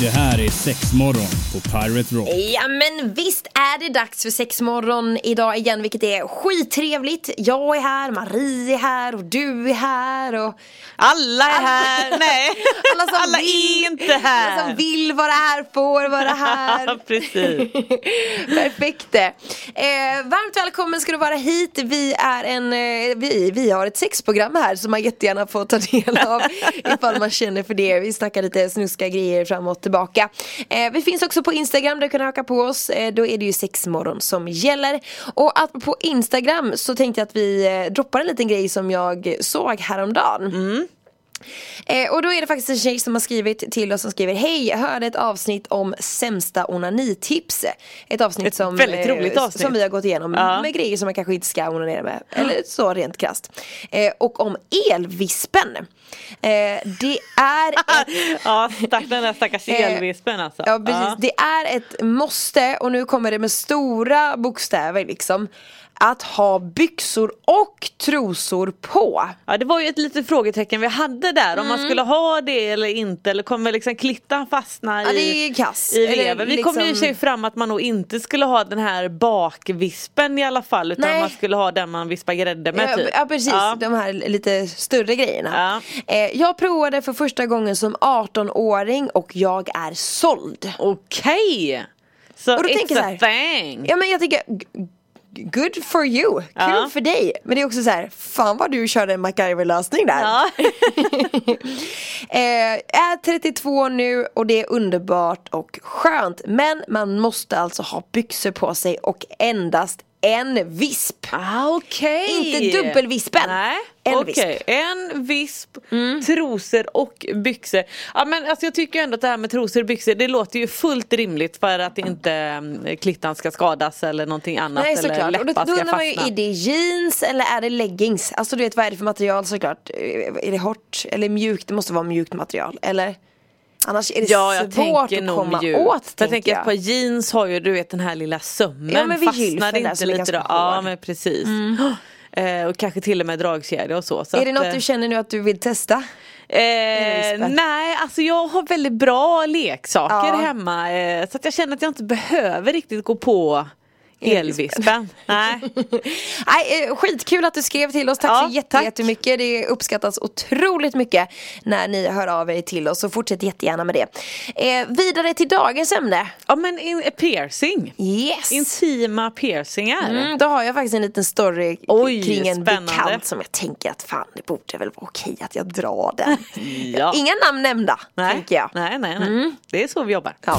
Det här är sex morgon på Pirate Rock. Ja men visst är det dags för sexmorgon idag igen vilket är skittrevligt. Jag är här, Marie är här och du är här och Alla är här, nej. alla som Alla vill, är inte här. Alla som vill vara här får vara här. Precis. Perfekt. Eh, varmt välkommen ska du vara hit. Vi är en, eh, vi, vi har ett sexprogram här som man jättegärna får ta del av ifall man känner för det. Vi snackar lite snuska grejer fram och tillbaka. Eh, vi finns också på Instagram där du kan haka på oss. Eh, då är det ju sexmorgon som gäller. Och att på Instagram så tänkte jag att vi eh, droppar en liten grej som jag såg häromdagen. Mm. Eh, och då är det faktiskt en tjej som har skrivit till oss som skriver Hej, hörde ett avsnitt om sämsta onanitips. Ett avsnitt Ett som, väldigt roligt avsnitt. som vi har gått igenom Ja. med grejer som man kanske inte ska onanera med. Eller så rent krasst eh, Och om elvispen. Eh, Det är ett Ja, stack, den där stackars Eh, elvispen alltså. Ja precis, det är ett måste och nu kommer det med stora bokstäver liksom Att ha byxor och trosor på Ja det var ju ett litet frågetecken vi hade där om Mm. man skulle ha det eller inte eller kommer liksom klittan fastna Ja, det i, kass. i veven. Vi kom ju i för liksom- sig fram att man nog inte skulle ha den här bakvispen i alla fall utan Nej. man skulle ha den man vispar grädde med Ja, typ. ja precis, Ja. de här lite större grejerna. Ja. Eh, jag provade för första gången som 18-åring och jag är såld. Okej! Så Och då tänker jag så här- thing. Ja men jag tycker g- Good for you, kul Ja. för dig. Men det är också så här, fan vad du körde en MacGyver-lösning där. Ja. eh, är 32 nu och det är underbart och skönt. Men man måste alltså ha byxor på sig och endast en visp. Ah, Okej! Inte dubbelvispen. Nej, En okej. visp. Mm. En visp, trosor och byxor. Ja men alltså jag tycker ändå att det här med trosor och byxor det låter ju fullt rimligt för att inte mm, klittan ska skadas eller någonting annat Nej eller såklart, och då, då undrar man ju, är det jeans eller är det leggings? Alltså du vet vad är det för material såklart? Är det hårt eller mjukt? Det måste vara mjukt material, eller? Annars är det Ja jag svårt tänker att komma mjukt. åt För jag tänker tänker jag. att på jeans har ju du vet den här lilla sömmen Ja, men fastnar det inte lite då? Ja men precis. Eh, och kanske till och med dragkedja och så. så Är det att, något eh, du känner nu att du vill testa? Eh, nej, alltså jag har väldigt bra leksaker Ja. hemma eh, så att jag känner att jag inte behöver riktigt gå på elvispen. nej. Nej, eh, skitkul att du skrev till oss, tack Ja, så jätte, tack. jättemycket Det uppskattas otroligt mycket när ni hör av er till oss så fortsätt jättegärna med det eh, Vidare till dagens ämne Ja men in, piercing. Yes! Intima piercingar. Mm, då har jag faktiskt en liten story Oj, kring en spännande. bekant som jag tänker att fan det borde väl vara okej att jag drar den. Ja. Inga namn nämnda, nej. tänker jag. nej, nej, nej. Det är så vi jobbar. Ja.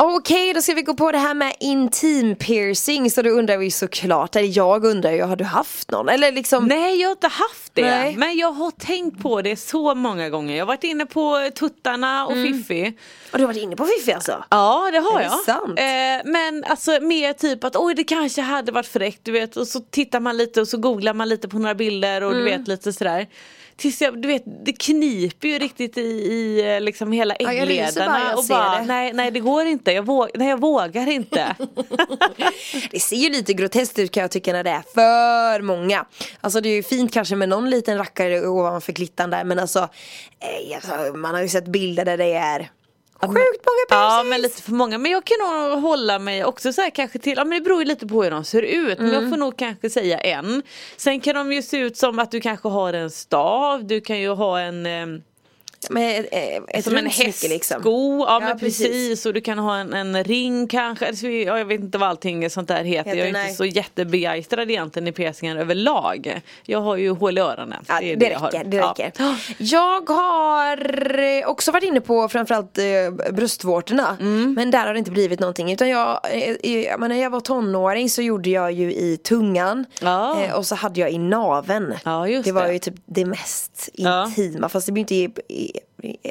Okej, då ska vi gå på det här med intim piercing. Så då undrar vi såklart, eller jag undrar ju, har du haft någon? Eller liksom Nej jag har inte haft det Nej. men jag har tänkt på det så många gånger. Jag har varit inne på tuttarna och Fiffi. Och du har varit inne på Fiffi alltså? Ja det har det jag. sant? Eh, men alltså mer typ att oj det kanske hade varit fräckt du vet och så tittar man lite och så googlar man lite på några bilder och Mm. du vet lite sådär. Tills jag, du vet det kniper ju riktigt i, i liksom hela äggledarna jag och bara det. nej nej det går inte, jag, våg, nej, jag vågar inte. Det ser ju lite groteskt ut kan jag tycka när det är för många. Alltså det är ju fint kanske med någon liten rackare ovanför klittan där men alltså, eh, alltså man har ju sett bilder där det är sjukt många Ja piercings. men lite för många. Men jag kan nog hålla mig också så här kanske till, ja men det beror ju lite på hur de ser ut. Men Mm. jag får nog kanske säga en. Sen kan de ju se ut som att du kanske har en stav, du kan ju ha en Med eh, ett som en smycke hästsko, liksom. ja, Ja, men precis. precis. och du kan ha en, en ring kanske, Alltså, ja, jag vet inte vad allting sånt där heter, Heter, jag är nej. inte så jättebegeistrad egentligen i piercingar överlag. Jag har ju hål i öronen. Ja, det, jag har. räcker, det Ja. räcker. Jag har också varit inne på framförallt eh, bröstvårtorna Mm. Men där har det inte blivit någonting utan jag, eh, jag menar, när jag var tonåring så gjorde jag ju i tungan Ja. eh, och så hade jag i naven Det var det. ju typ det mest intima fast det blir inte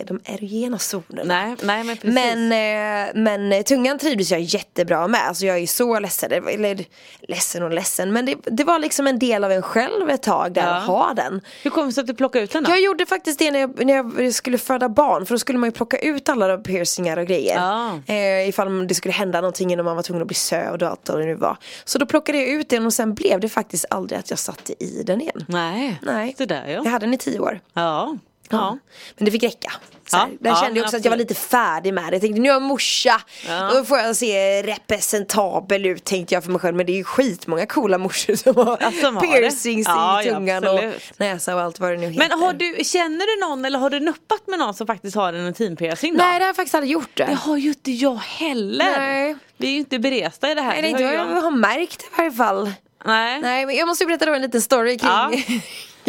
de erogena zonerna. Nej, nej men precis. Men, eh, men eh, tungan trivdes jag jättebra med. Alltså jag är så ledsen, eller ledsen och ledsen. Men det, det var liksom en del av en själv ett tag där Ja. att ha den. Hur kom det sig att du plockade ut den då? Jag gjorde faktiskt det när jag, när jag skulle föda barn för då skulle man ju plocka ut alla de piercingar och grejer. Ja. Eh, ifall det skulle hända någonting innan man var tvungen att bli sövd och allt vad det nu var. Så då plockade jag ut den och sen blev det faktiskt aldrig att jag satte i den igen. Nej, Nej. det där ja. Jag hade den i tio år. Ja. Ja. Men det fick räcka. Så Ja, där ja, kände jag också att jag var lite färdig med det. Jag tänkte nu är jag morsa. Ja. Då får jag se representabel ut tänkte jag för mig själv. Men det är ju skitmånga coola morsor som har det. piercings Ja, i tungan och näsa och allt vad det nu heter. Men har du, känner du någon eller har du nuppat med någon som faktiskt har en intimpiercing då? Nej det har jag faktiskt aldrig gjort det. Det har ju inte jag heller. Nej. Vi är ju inte beresta i det här. Nej, det inte ju jag har märkt i varje fall. Nej. Nej men jag måste berätta då en liten story kring.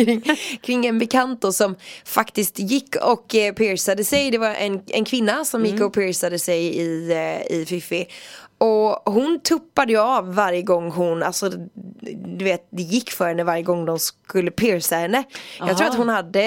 kring, kring en bekant då som faktiskt gick och eh, piercade sig. Det var en, en kvinna som Mm. gick och piercade sig i, eh, i Fifi. Och hon tuppade ju av varje gång hon, alltså du vet det gick för henne varje gång de skulle pierca henne. Jag tror att hon hade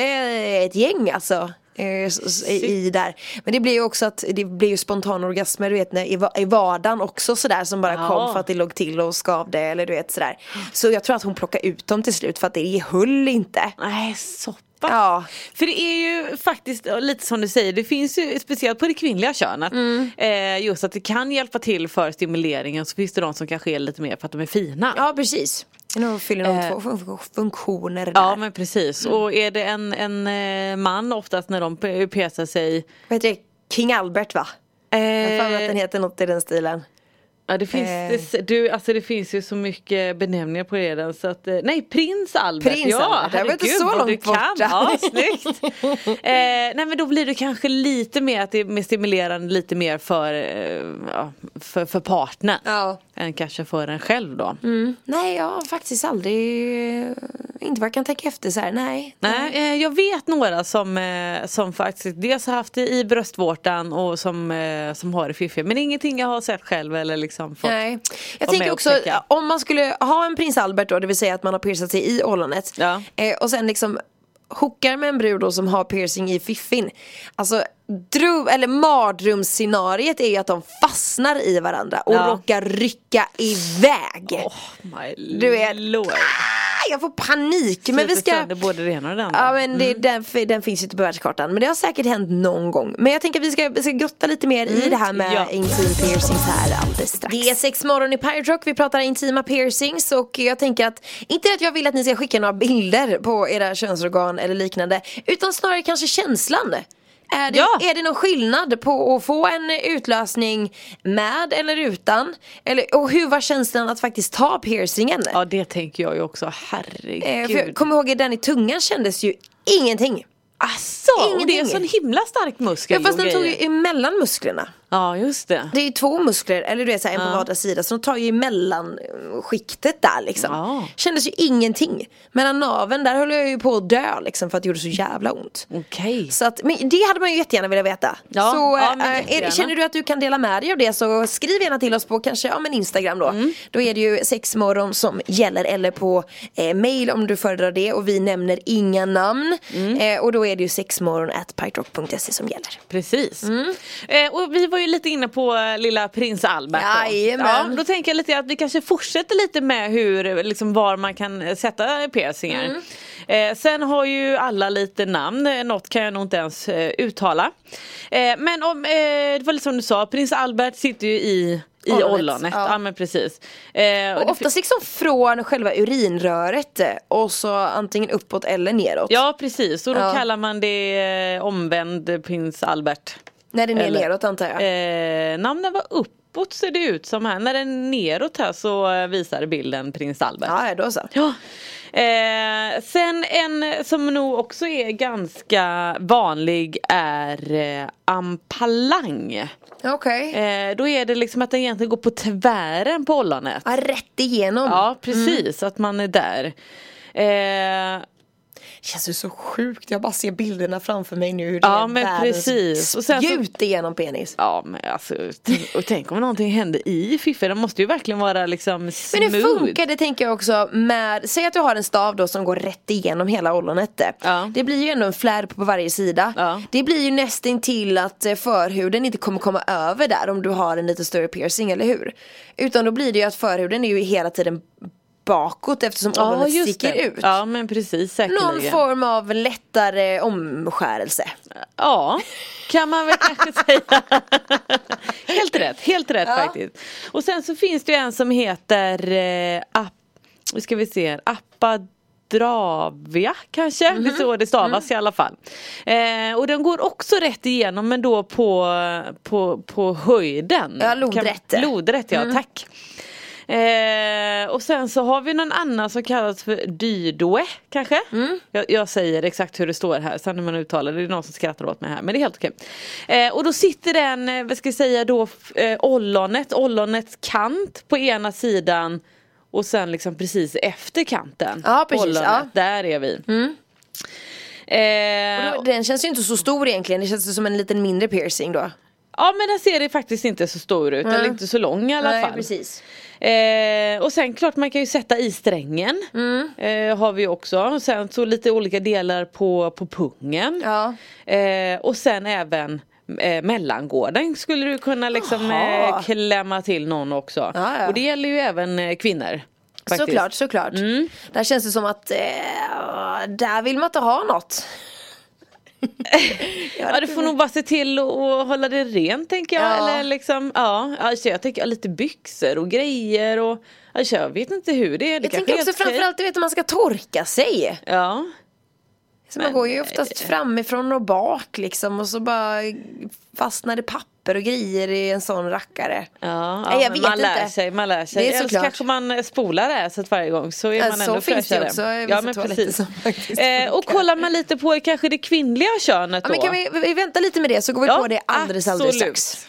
ett gäng alltså. Eh, I, där. Men det blir ju också att det blir ju spontanorgasmer du vet när, i, i vardagen också sådär som bara Ja. kom för att det låg till och skavde eller du vet sådär. Så jag tror att hon plockade ut dem till slut för att det höll inte. Nej, så pass. Ja. För det är ju faktiskt lite som du säger, det finns ju speciellt på det kvinnliga könet. Mm. Eh, just att det kan hjälpa till för stimuleringen så finns det de som kanske är lite mer för att de är fina. Ja precis. Nu fyller nog Eh. två fun- funktioner där. Ja men precis Mm. och är det en, en eh, man oftast när de pe- pesar sig Vad heter det? King Albert va? Jag har att eh, den heter något i den stilen. Ja det finns, Eh. det, du, alltså det finns ju så mycket benämningar på det redan så att, eh, nej prins Albert, Prins ja Albert, jag var inte herregud så långt du kan. borta. Ja, snyggt. eh, nej men då blir det kanske lite mer att det är mer stimulerande lite mer för, eh, ja, för, för partnern. Ja. Än kanske för en själv då. Nej jag har faktiskt aldrig, inte vad jag kan tänka efter så här. nej. Nej, eh, jag vet några som, eh, som faktiskt dels har haft det i bröstvårtan och som, eh, som har det fiffigt. Men ingenting jag har sett själv eller liksom fått Nej. Jag tänker också om man skulle ha en prins Albert då, det vill säga att man har piercat sig i ollonet. Ja. Och sen liksom hookar med en brud då som har piercing i fiffin. Alltså dröm, eller mardrömsscenariet är ju att de fastnar i varandra och Ja. råkar rycka iväg. Oh my Du vet- lord. Jag får panik. Men vi Sliter ska... både det ena och det andra. Ja men det, den, den finns ju inte på världskartan. Men det har säkert hänt någon gång. Men jag tänker att vi ska, vi ska grotta lite mer i det här med ja. intim piercings här alldeles strax. Det är sex morgon i Pirate Rock. Vi pratar intima piercings och jag tänker att inte att jag vill att ni ska skicka några bilder på era könsorgan eller liknande. Utan snarare kanske känslan. Är det, Ja. är det någon skillnad på att få en utlösning med eller utan? Eller, och hur var känslan att faktiskt ta piercingen? Ja det tänker jag ju också, herregud. Eh, för jag kommer ihåg att den i tungan kändes ju ingenting. Asså, och det är en Ingenting. sån himla stark muskel Ja fast den tog ju emellan musklerna. Ja just det. Det är ju två muskler, eller du vet såhär, en på vardera sida. Så de tar ju emellan skiktet där liksom. Ja. Kändes ju ingenting. Mellan naveln, där höll jag ju på att dö liksom för att det gjorde så jävla ont. Okej. Så att, men det hade man ju jättegärna velat veta. Ja, så ja, eh, är, känner du att du kan dela med dig av det så skriv gärna till oss på kanske ja, men Instagram då. Mm. Då är det ju sexmorgon som gäller eller på eh, mail om du föredrar det och vi nämner inga namn. Mm. Eh, och då är det ju sexmorgon at som gäller. Precis. Mm. Eh, och vi var ju lite inne på eh, lilla prins Albert. då. Jajamän. Ja, då tänker jag lite att vi kanske fortsätter lite med hur, liksom var man kan eh, sätta piercingar. Mm. Eh, sen har ju alla lite namn, Eh, något kan jag nog inte ens eh, uttala. Eh, men om, det var lite som du sa, prins Albert sitter ju i i Ollonet, ollonet, ja. ja. men precis. Eh, Och oftast liksom från själva urinröret och så antingen uppåt eller neråt. Ja precis, och då Ja. kallar man det eh, omvänd prins Albert. När den är Eller- neråt antar jag. Eh, namnen var uppåt ser det ut som här. När den är neråt här så visar bilden prins Albert. Ja, då så. Ja. Eh, sen en som nog också är ganska vanlig är eh, ampalang. Okej. Eh, då är det liksom att den egentligen går på tvären på ollonet. Ja, rätt igenom. Ja precis, att man är där. Eh, känns ju så sjukt, jag bara ser bilderna framför mig nu hur det Ja, är men precis. Och sen så- spjut igenom penis. Ja men alltså, och tänk om någonting händer i Fiffi, den måste ju verkligen vara liksom Men smooth. hur funkar det tänker jag också med, säg att du har en stav då som går rätt igenom hela ollonet. Ja. Det blir ju ändå en flärp på varje sida. Ja. Det blir ju nästan till att eh, förhuden inte kommer komma över där om du har en lite större piercing, eller hur? Utan då blir det ju att förhuden är ju hela tiden bakåt eftersom Ja ollonet just sticker det. ut. Ja men precis säkerligen. Någon form av lättare omskärelse. Ja, kan man väl kanske säga. helt rätt, helt rätt Ja. faktiskt. Och sen så finns det ju en som heter eh, app, nu ska vi se, Appadravia kanske, Mhm. det är så det stavas Mm. i alla fall. Eh, och den går också rätt igenom men då på, på, på höjden. Ja, lodrätt. Kan, lodrätt ja, Mm. tack. Eh, och sen så har vi någon annan som kallas för Dydoe kanske. Mm. Jag, jag säger exakt hur det står här, sen när man uttalar det, det är någon som skrattar åt mig här men det är helt okej. Eh, och då sitter den, eh, vad ska jag säga då, eh, ollonet, ollonets kant på ena sidan och sen liksom precis efter kanten. Ja, precis, Ollonet, ja. Där är vi. Eh, Och då, den känns ju inte så stor egentligen, det känns som en liten mindre piercing då. ja men den ser det faktiskt inte så stor ut, eller inte så lång i alla Nej, fall. precis. Eh, och sen klart man kan ju sätta i strängen. Mm. Eh, har vi också. Och sen så lite olika delar på, på pungen. Ja. Eh, och sen även eh, mellangården skulle du kunna liksom eh, klämma till någon också. Ja, ja. Och det gäller ju även eh, kvinnor. Faktiskt. Såklart, såklart. Mm. Där känns det som att eh, där vill man inte ha något. Ja du får nog bara se till att hålla det rent tänker jag. Ja. Eller liksom, ja. Alltså, jag tänker lite byxor och grejer och alltså, jag vet inte hur det är. Det Jag tänker också framförallt du vet om man ska torka sig. Ja. Så man Men- går ju oftast framifrån och bak liksom och så bara fastnar det papper och grejer i en sån rackare. Ja, Nej, ja jag vet man lär inte. sig, man lär sig. Det är Eller så kanske man spolar äset varje gång så är Ja, man så ändå finns det fräschare. också ja, men precis. Eh, och kollar man lite på kanske det kvinnliga könet Ja, då. men kan vi, vi vänta lite med det så går vi Ja, på det alldeles alldeles strax.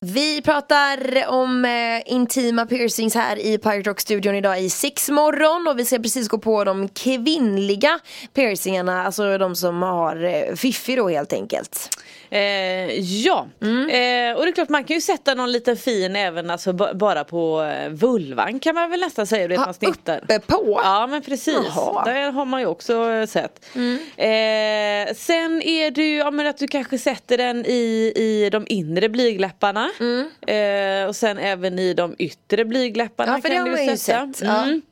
Vi pratar om eh, intima piercings här i Pirate Rock-studion idag i sexmorgon och vi ska precis gå på de kvinnliga piercingarna, alltså de som har eh, fiffi då helt enkelt. Eh, ja, Mm. eh, och det är klart man kan ju sätta någon liten fin även alltså, ba- bara på eh, vulvan kan man väl nästan säga. Det Ja, man snittar. uppe på? Ja men precis, Jaha. där har man ju också eh, sett. Mm. Eh, sen är det ju ja, men att du kanske sätter den i, i de inre blygdläpparna. Mm. Eh, och sen även i de yttre blygdläpparna Ja, för det kan har du man ju sätta. sett, ja. Mm.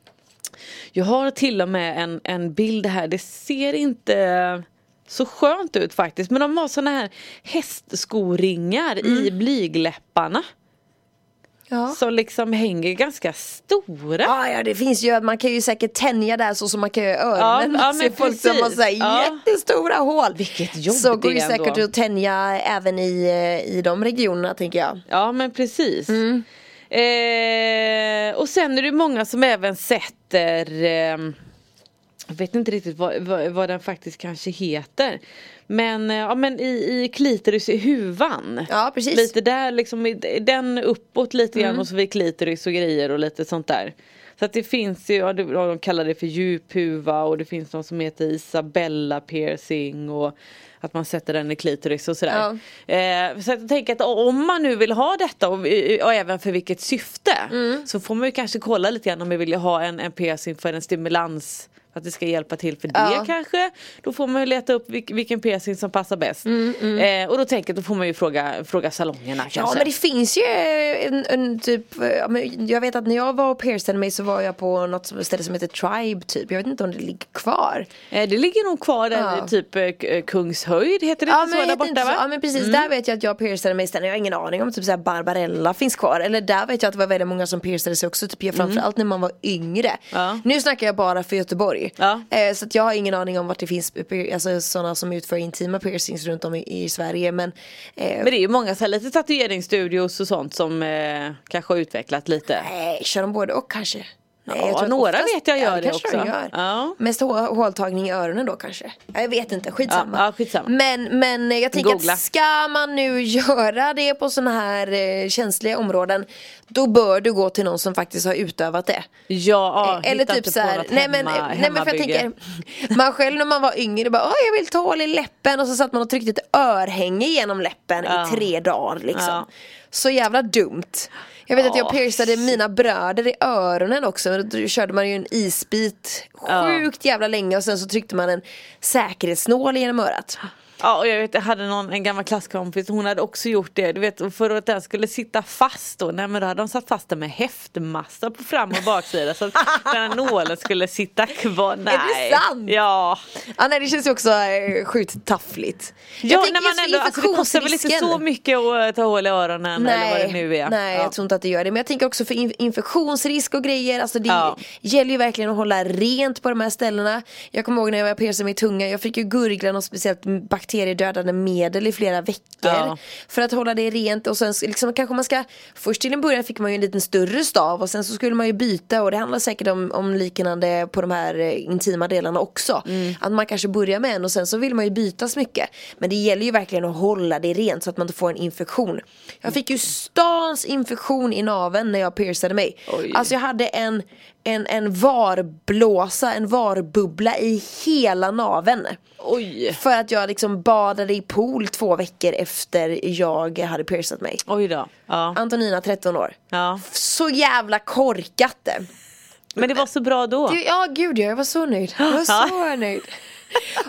Jag har till och med en, en bild här, det ser inte så skönt ut faktiskt. Men de har såna här hästskoringar Mm. i blygdläpparna. Ja. Som liksom hänger ganska stora. Ja, ja det finns ju, man kan ju säkert tänja där så som man kan göra öronen. Ja, ja, men folk som har så här Ja. jättestora hål. Vilket jobb Så går det säkert ändå. att tänja även i, eh, i de regionerna tänker jag. Ja men precis. Mm. Eh, och sen är det många som även sätter eh, Jag vet inte riktigt vad, vad, vad den faktiskt kanske heter. Men, eh, ja, men i, i klitoris i huvan. Ja, precis. Lite där liksom, den uppåt lite Mm. grann och så vid klitoris och grejer och lite sånt där. Så att det finns ju, ja, ja, de kallar det för djuphuva och det finns någon som heter Isabella piercing och att man sätter den i klitoris och sådär. Eh, så att jag tänker att om man nu vill ha detta och, och även för vilket syfte Mm. så får man ju kanske kolla lite grann om man vill ha en, en piercing för en stimulans att det ska hjälpa till för det Ja. kanske. Då får man ju leta upp vilk, vilken piercing som passar bäst. Eh, och då tänker jag då får man ju fråga, fråga salongerna Mm, Ja kanske. men det finns ju en, en typ, eh, jag vet att när jag var och piercade mig så var jag på något ställe som heter Tribe typ. Jag vet inte om det ligger kvar. Eh, det ligger nog kvar där, Ja. typ eh, eh, Kungshöjd heter det Ja inte så där borta va? ja men precis, där vet jag att jag piercade mig sen. Jag har ingen aning om typ så här Barbarella finns kvar. Eller där vet jag att det var väldigt många som piercade sig också. Typ, framförallt när man var yngre. Ja. Nu snackar jag bara för Göteborg. Ja. Eh, så att jag har ingen aning om vart det finns alltså, sådana som utför intima piercings runt om i, i Sverige. Men, eh, Men det är ju många så här, lite tatueringsstudios och sånt som eh, kanske har utvecklat lite. nej, kör de både och kanske? Nej, Ja, några oftast- vet jag gör ja, det kanske också. De gör. Ja. Mest hå- håltagning i öronen då kanske. Ja, Jag vet inte, skitsamma. Ja, ja, skitsamma. Men, men jag tänker Googla. att ska man nu göra det på sådana här eh, känsliga områden Då bör du gå till någon som faktiskt har utövat det. Ja, Eh, Eller typ så här, nej men, hemma- nej men för jag tänker Man själv när man var yngre bara jag vill ta hål i läppen. Och så satt man och tryckte ett örhänge genom läppen Ja. i tre dagar liksom. Ja. Så jävla dumt. Jag vet att jag Ja, piercade mina bröder i öronen också Då körde man ju en isbit sjukt jävla länge och sen så tryckte man en säkerhetsnål genom örat Ja och jag vet jag hade någon, en gammal klasskompis, hon hade också gjort det. Du vet för att den skulle sitta fast då, nej men då hade de satt fast den med häftmassa på fram och baksida så att den här nålen skulle sitta kvar. Nej. det sant? Ja. Ja nej det känns ju också eh, sjukt taffligt Jag Ja, när man ändå, alltså det kostar väl inte så mycket att ta hål i öronen eller vad det nu är. Nej, ja. jag tror inte att det gör det. Men jag tänker också för in- infektionsrisk och grejer. Alltså det Ja. gäller ju verkligen att hålla rent på de här ställena. Jag kommer ihåg när jag var piercade min tunga. Jag fick ju gurgla något speciellt bakteriedödande medel i flera veckor. Ja. För att hålla det rent. Och sen så liksom, kanske man ska, först till en början fick man ju en liten större stav. Och sen så skulle man ju byta. Och det handlar säkert om, om liknande på de här eh, intima delarna också. Mm. Att man kanske börjar med en och sen så vill man ju byta smycke. Men det gäller ju verkligen att hålla det rent så att man inte får en infektion. Jag fick ju stans infektion i naveln när jag piercade mig. Oj. Alltså jag hade en, en, en varblåsa, en varbubbla i hela naveln. Oj. För att jag liksom badade i pool två veckor efter jag hade piercat mig. Oj då. Ja. Antonina 13 år. ja. Så jävla korkat. Men det var så bra då. Ja gud ja, jag var så nöjd. Jag var så nöjd.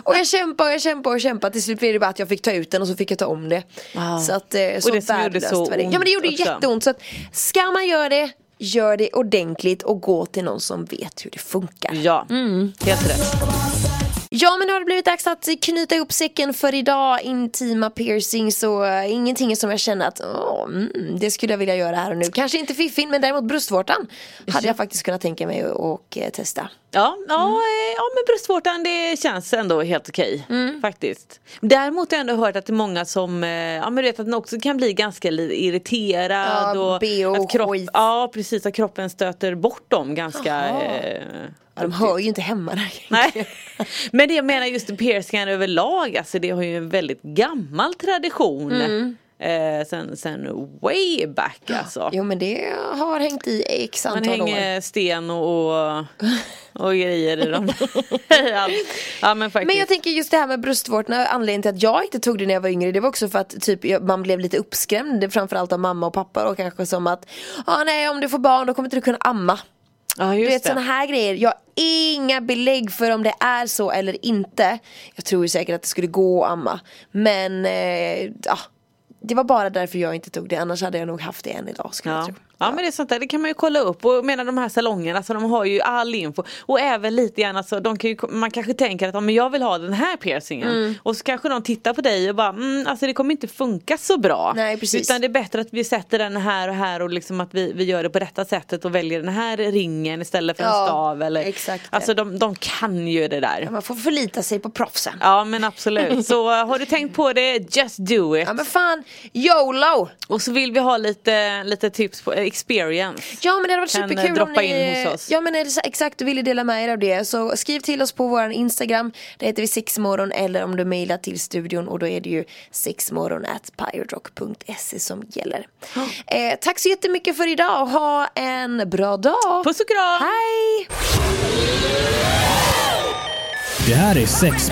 Och jag kämpade och jag kämpade och kämpade. Till slut blev det bara att jag fick ta ut den och så fick jag ta om det. Wow. Så att, eh, så det som gjorde så det. Ja men det gjorde ont också. jätteont. Så att, ska man göra det, gör det ordentligt och gå till någon som vet hur det funkar. Ja, Mm. helt rätt. Ja men nu har det blivit dags att knyta ihop säcken för idag. Intima piercings och uh, ingenting som jag känner att åh, mm, det skulle jag vilja göra här och nu. Kanske inte fiffin men däremot bröstvårtan hade jag faktiskt kunnat tänka mig att och, eh, testa. Ja, ja, Mm. eh, ja men bröstvårtan det känns ändå helt okej. Mm. Faktiskt. Däremot har jag ändå hört att det är många som ja, men du vet att den också kan bli ganska irriterad. Ja, och BH att kropp. Ja precis, att kroppen stöter bort dem ganska Jaha. Ja, de hör ju inte hemma där Nej. Men det jag menar just piercingar överlag, alltså det har ju en väldigt gammal tradition. Mm. Eh, sen, sen way back alltså. Jo men det har hängt i x Man antal år. hänger sten och, och, och grejer i dem. ja, ja men faktiskt. Men jag tänker just det här med bröstvårtorna, anledningen till att jag inte tog det när jag var yngre det var också för att typ, man blev lite uppskrämd framförallt av mamma och pappa och kanske som att ah, nej om du får barn då kommer inte du kunna amma. Ja, Du vet sådana här grejer, jag har inga belägg för om det är så eller inte. Jag tror ju säkert att det skulle gå att amma. Men eh, ja, det var bara därför jag inte tog det, annars hade jag nog haft det än idag skulle jag Ja. tro. Ja men det är sånt där, det kan man ju kolla upp och menar de här salongerna så de har ju all info och även lite grann alltså, de kan ju, man kanske tänker att ja, men jag vill ha den här piercingen Mm. och så kanske de tittar på dig och bara mm, alltså det kommer inte funka så bra. Nej, precis. Utan det är bättre att vi sätter den här och här och liksom att vi, vi gör det på detta sättet och väljer den här ringen istället för en Ja, stav. Eller, exakt. Alltså de, de kan ju det där. Man får förlita sig på proffsen. Ja men absolut. Så har du tänkt på det, just do it. Ja men fan, YOLO! Och så vill vi ha lite, lite tips på experience. Ja men det hade varit Kan, superkul eh, om droppa ni, in hos oss. Ja men är det så, exakt du ville dela med er av det så skriv till oss på våran Instagram Det heter vi sexmorgon eller om du mejlar till studion och då är det ju sexmorgon at pyrodrock.se som gäller eh, Tack så jättemycket för idag och ha en bra dag! Puss och kram! Hej! Det här är sex